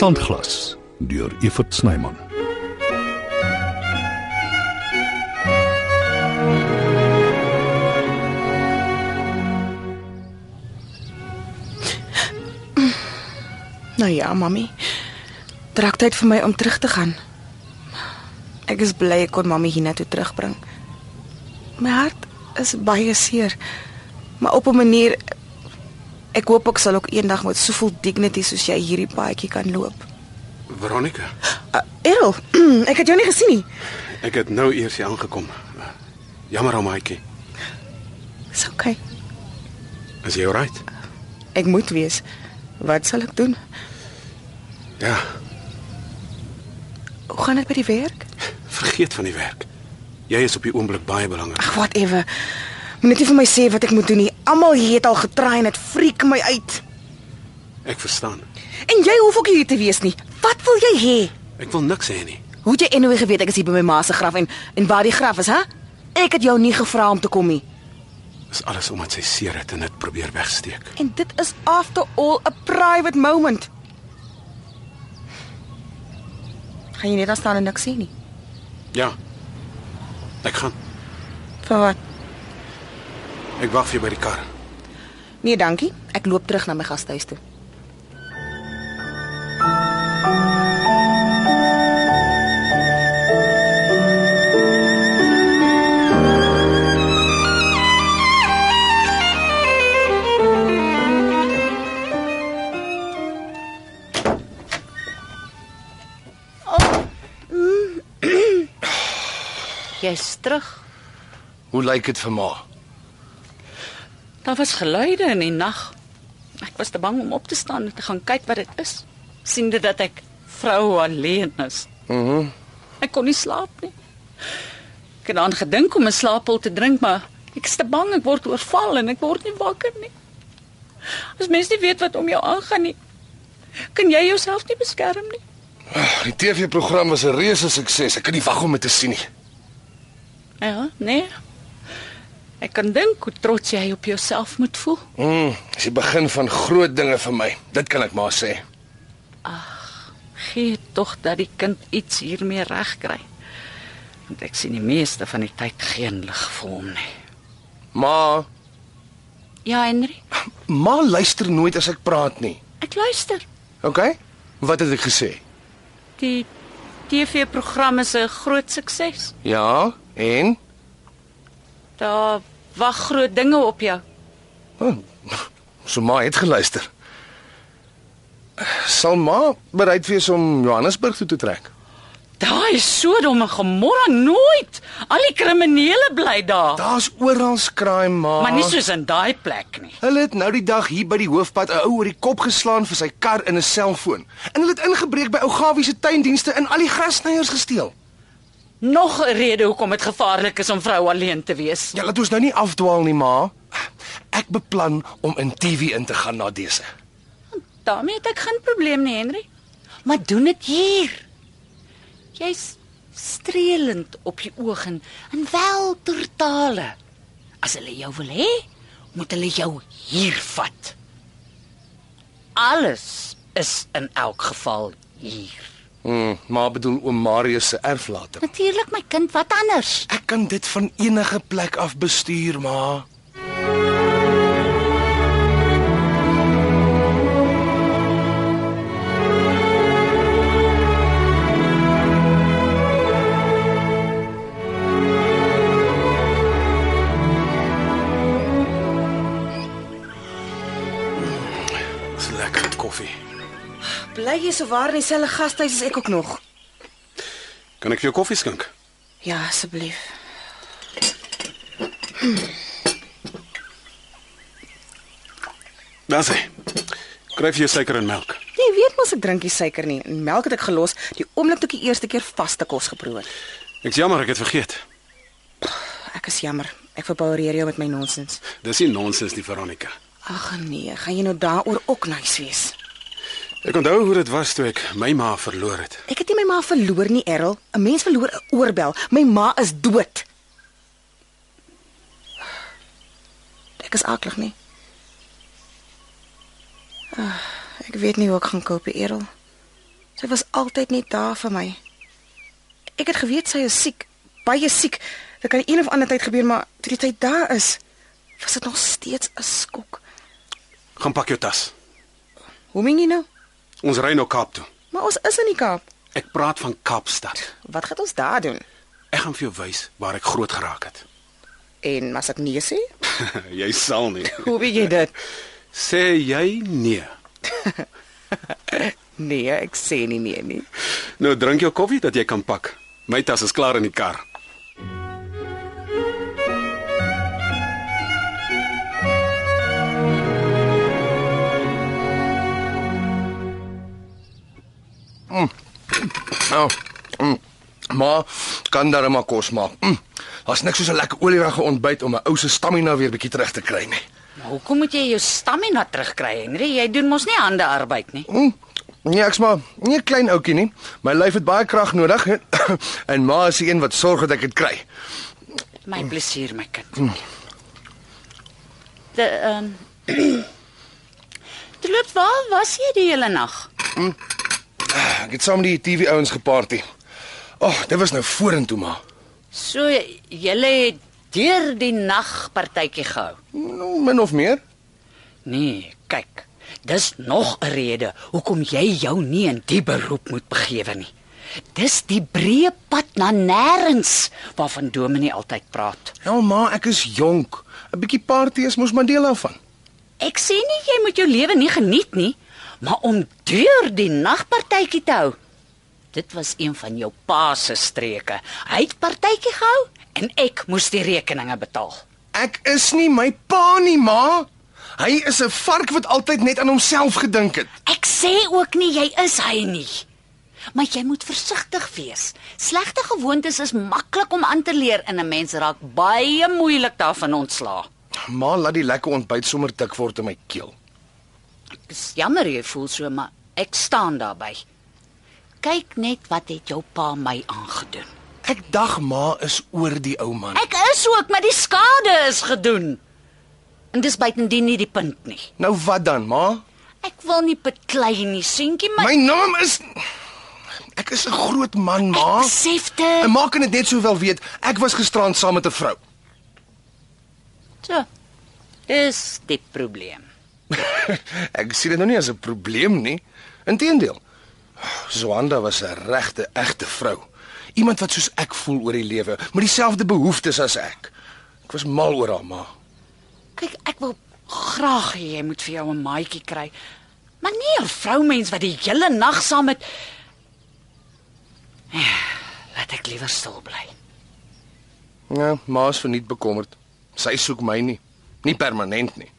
Sandglas deur Evert Snyman. Nou ja, mami. Draak tyd vir my om terug te gaan. Ek is bly ek kon mami hiernatoe terugbring. My hart is baie seer. Maar op 'n manier ek hoop ek sal ook eendag met soveel dignity soos jy hierdie paadjie kan loop. Veronica, Uh, Errol, ek het jou nie gesien nie. ek het nou eers hier aangekom. Jammer om maatjie. Dis okay. Is jy alright? Ek moet wees. Wat sal ek doen? Ja, Hoe gaan dit by die werk? vergeet van die werk. Jy is op die oomblik baie belangrik. Ag, whatever. Moet net nie vir my sê wat ek moet doen nie. Almal hier het al getraai en dit freak my uit. Ek verstaan. En jy hoef ook hier te wees nie. Wat wil jy hê? Ek wil niks hê nie. Hoe het jy enoe geweet ek is hier by my ma se graf en en waar die graf is, hè? Ek het jou nie gevra om te kom nie. Dis alles omdat sy seer het en dit probeer wegsteek. En dit is after all 'n private moment. Gaan jy net daar staan en niks sê nie? Ja. Ek gaan. Vir wat? Ek wag vir jou by die kar. Nee, dankie. Ek loop terug na my gastehuis toe. Jy's terug. Hoe lyk dit vir ma? Daar was geluide in die nag. Ek was te bang om op te staan en te gaan kyk wat dit is. Siende dat ek vrou alleen is. Mhm. Ek kon nie slaap nie. Ek het aan gedink om 'n slaappil te drink, maar ek is te bang ek word oorval en ek word nie wakker nie. As mens nie weet wat om jou aangaan nie, kan jy jouself nie beskerm nie. Die TV-program was 'n reuse sukses. Ek kan nie wag om dit te sien nie. Ja, nee. Ek kan dink hoe trots jy op jouself moet voel. Mm, dis die begin van groot dinge vir my. Dit kan ek maar sê. Gee tog dat die kind iets hiermee regkry. Want ek sien die meeste van die tyd geen lig vir hom nie. Ma, Ja, Henry, ma luister nooit as ek praat nie. ek luister. OK? Wat het ek gesê? Die TV-program is 'n groot sukses. Ja, en Daar wag groot dinge op jou. oh, so ma het geluister. Sal ma bereid wees om Johannesburg toe te trek? Daai is Sodom en Gomorra nooit. Al die kriminele bly daar. Daar's oral crime, ma. Maar nie soos in daai plek nie. Hulle het nou die dag hier by die hoofpad 'n ou oor die kop geslaan vir sy kar en 'n selfoon. En hulle het ingebreek by ou Gawie se tuindienste en al die grassnyers gesteel. Nog 'n rede hoekom dit gevaarlik is om vrou alleen te wees. Ja, laat ons nou nie afdwaal nie, ma. Ek beplan om in TV in te gaan na dese. daarmee het ek geen probleem nie, Henry. Maar doen dit hier. Jy's streelend op die oog en, en wel totale. As hulle jou wil hê, moet hulle jou hier vat. Alles is in elk geval hier. Mm, ma bedoel oom Marius se erflater. Natuurlik my kind, wat anders? Ek kan dit van enige plek af bestuur, ma. Dis lekker koffie. Bly jy so waar in dieselfde gastehuis as ek ook nog? Kan ek vir jou koffie skink? Ja, asseblief. Dan sê. Kry vir jou suiker en melk. Jy weet mos ek drink nie suiker nie. En melk het ek gelos die oomblik toe ek die eerste keer vaste kos geproe het. Ek's jammer ek het vergeet. Ek is jammer. Ek verboureer jou met my nonsens. Dis nie nonsens nie, Veronica. Ag nee, gaan jy nou daaroor ook nice wees? Ek onthou hoe dit was toe ek my ma verloor het. Ek het nie my ma verloor nie, Errol. 'n Mens verloor 'n oorbel. My ma is dood. Ek is aklig nie. Ah, ek weet nie hoe ek gaan koop, Errol. Sy was altyd net daar vir my. Ek het geweet sy is siek, baie siek. Dit kan een of ander tyd gebeur, maar toe die tyd daar is, was dit nog steeds 'n skok. Gaan pak jou tas. Hoe meen jy nou? Ons ry nou Kaap toe. Maar ons is in die Kaap. Ek praat van Kaapstad. Wat gaan ons daar doen? Ek gaan vir jou wys waar ek groot geraak het. En as ek nee sê? jy sal nie. Hoe weet jy dit? Sê jy nee. Nee, ek sê nie nee nie. Nou drink jou koffie dat jy kan pak. My tas is klaar in die kar. Nou. Mm. Maar kan daar maar kos maak. Mm. Daar's niks soos 'n lekker olierige ontbyt om 'n ou se stamina weer bietjie terug te kry nie. Maar hoekom moet jy jou stamina terugkry, Henry? Jy doen mos nie hande arbeid nie. Mm. Nee, ek's maar nie 'n klein ouetjie nie. My lyf het baie krag nodig en ma is die een wat sorg dat ek dit kry. My plesier, my kind. De ehm Dit loop waar was jy die hele nag? Ek het saam met die TV ouens geparty. Ag, oh, dit was nou vorentoe maar. So julle het deur die nag partytjie gehou. Nou, min of meer. Nee, kyk. Dis nog 'n rede hoekom jy jou nie in die beroep moet begewe nie. Dis die breë pad na nêrens waarvan Dominee altyd praat. Ja, ma, ek is jonk. 'n Bietjie party is mos maar deel daarvan. Ek sê nie jy moet jou lewe nie geniet nie, maar om deur die nagpartytjie te hou. Dit was een van jou pa se streke. Hy het partytjie gehou en ek moes die rekeninge betaal. Ek is nie my pa nie, ma. Hy is 'n vark wat altyd net aan homself gedink het. Ek sê ook nie jy is hy nie. Maar jy moet versigtig wees. Slegte gewoontes is maklik om aan te leer en 'n mens raak baie moeilik daarvan ontslaa. Ma laat die lekker ontbyt sommer dik word in my keel. Dis jammer jy voel so, maar ek staan daarby. Kyk net wat het jou pa my aangedoen. Ek dag ma is oor die ou man. Ek is ook, maar die skade is gedoen. En dis buitendien nie die punt nie. Nou wat dan, ma? Ek wil nie beklei nie, seentjie, maar My naam is Ek is 'n groot man, ma. ek besef dit. En maak dit net sowel weet, ek was gisterand saam met 'n vrou. So. Dis die probleem. Ek sien dit nou nie as 'n probleem nie. Inteendeel. Swanda was 'n regte, egte vrou. Iemand wat soos ek voel oor die lewe, met dieselfde behoeftes as ek. Ek was mal oor haar, ma. Kyk, ek wil graag hê jy moet vir jou 'n maatjie kry. Maar nie 'n vroumens wat die hele nag saam met Ja, Laat ek liewer stil bly. Ja, ma is verniet bekommerd. Sy soek my nie, nie permanent nie.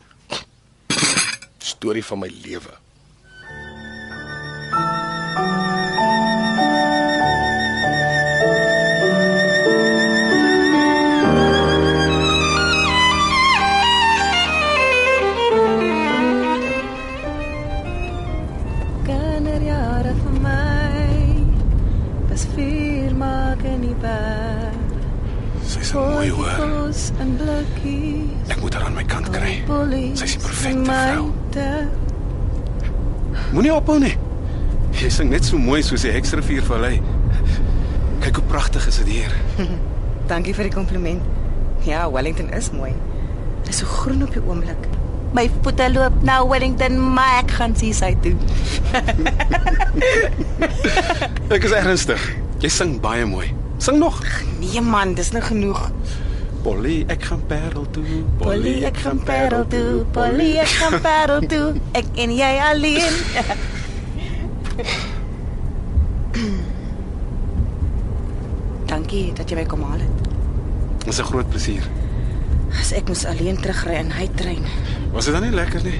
Storie van my lewe. Kinderjare vir my. Dis vier maak in die berg. Sy's mooi hoor. Ek moet haar aan my kant kry. Sy Sy's die perfekte vrou. Moenie ophou nie. Jy sing net so mooi soos die Heksrivier Vallei. Kyk hoe pragtig is dit hier. Dankie vir die kompliment. Ja, Wellington is mooi. Dit is so groen op die oomblik. My voete loop na Wellington, maar ek gaan sien sy toe. Ek is ernstig. Jy sing baie mooi. Sing nog. Nee man, dis nou genoeg. Polly, ek gaan Parel toe. Polly, ek gaan Parel toe. Polly, ek gaan Parel toe. Ek en jy alleen. Dankie dat jy my kom haal het. Dis 'n groot plesier. As ek moes alleen terugry in hy trein. Was dit dan nie lekker nie?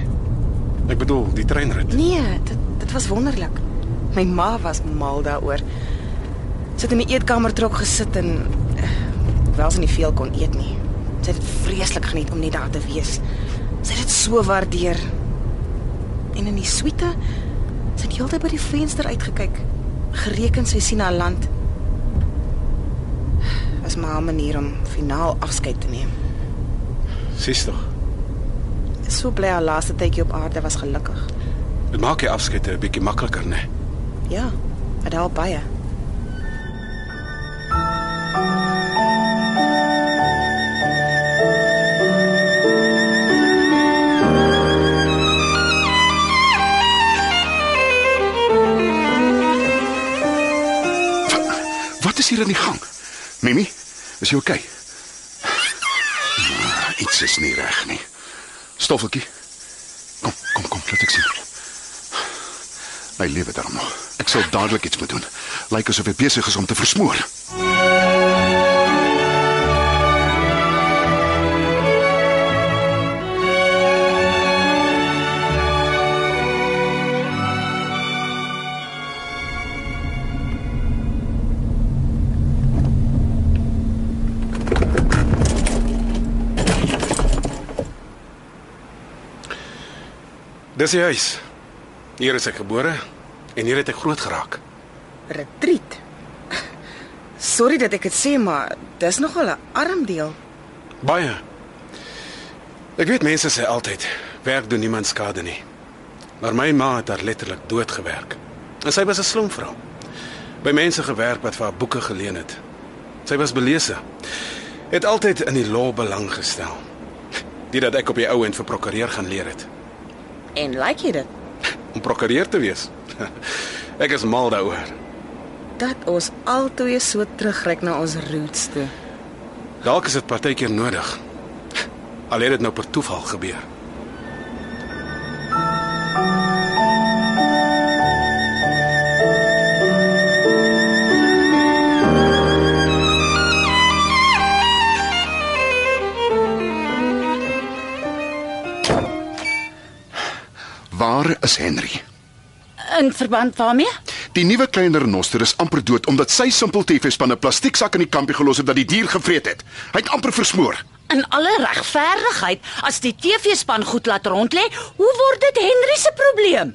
Ek bedoel, die treinrit. Nee, dit dit was wonderlik. My ma was mal daaroor. Sy het in die eetkamer trok gesit en eh, wel sy nie veel kon eet nie. Sy het dit vreeslik geniet om net daar te wees. Sy het dit so waardeer. En in die suite sy het heeltyd by die venster uitgekyk, gereken sy sien haar land. Was maar 'n manier om finaal afskeid te neem. Sies tog. So bly haar laaste tydjie op aarde was gelukkig. Dit maak die afskeid 'n bietjie makliker, né? Ja. Dit help baie. Is hier aan die gang? Mimi, is jy oukei? Okay? Iets is nie reg nie. Stoffeltjie. Kom, kom, kom, laat ek sien. Hy lewe daar nog. Ek sal dadelik iets moet doen. Lyk asof hy besig is om te versmoor. Dis die huis. Hier is ek gebore en hier het ek groot geraak. Retreat. Sorry dat ek dit sê, maar dis nogal 'n arm deel. Baie. Ek weet mense sê altyd werk doen niemand skade nie. Maar my ma het haar letterlik dood gewerk. En sy was 'n slim vrou. By mense gewerk wat vir haar boeke geleen het. Sy was belese. Het altyd in die law belang gestel. Dit dat ek op die ou end vir prokureur gaan leer het. En like jy dit? Om prokureur te wees. Ek is mal daaroor. Dat ons altoe so terugryk na ons roots toe. Dalk is dit partykeer nodig. Al het dit nou per toeval gebeur. Waar is Henry? In verband waarmee? Die nuwe klein renoster is amper dood omdat sy simpel tiefspan 'n plastieksak in die kampie gelos het dat die dier gevreet het. Hy het amper versmoor. In alle regverdigheid, as die TV-span goed laat rond lê, hoe word dit Henry se probleem?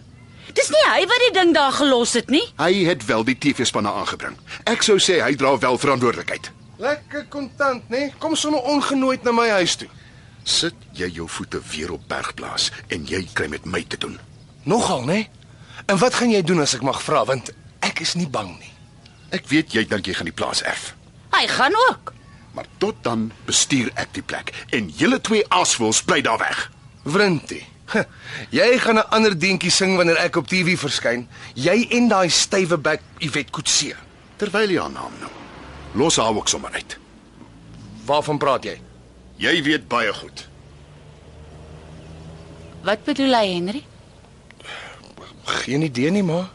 Dis nie hy wat die ding daar gelos het nie. Hy het wel die TV-spanne aangebring. Ek sou sê hy dra wel verantwoordelikheid. Lekker kontant, né? Nee? Kom sommer ongenooid na my huis toe. Sit jy jou voete weer op bergplaas en jy kry met my te doen. Nogal, né? Nee? En wat gaan jy doen as ek mag vra want ek is nie bang nie. Ek weet jy dink jy gaan die plaas erf. Hy gaan ook. Maar tot dan bestuur ek die plek en julle twee aswils bly daar weg. Vrintie. Jy gaan 'n ander deentjie sing wanneer ek op TV verskyn. Jy en daai stywe bek Ivet Kutse. Terwyl jy haar naam noem. Los haar ook sommer uit. Waarvan praat jy? Jy weet baie goed. Wat bedoel hy, Henry? Geen idee nie, ma.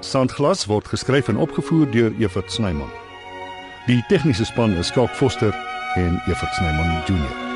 Sandglas word geskryf en opgevoer deur Evert Snyman. Die tegniese span is Skalk Foster en Evert Snyman Junior.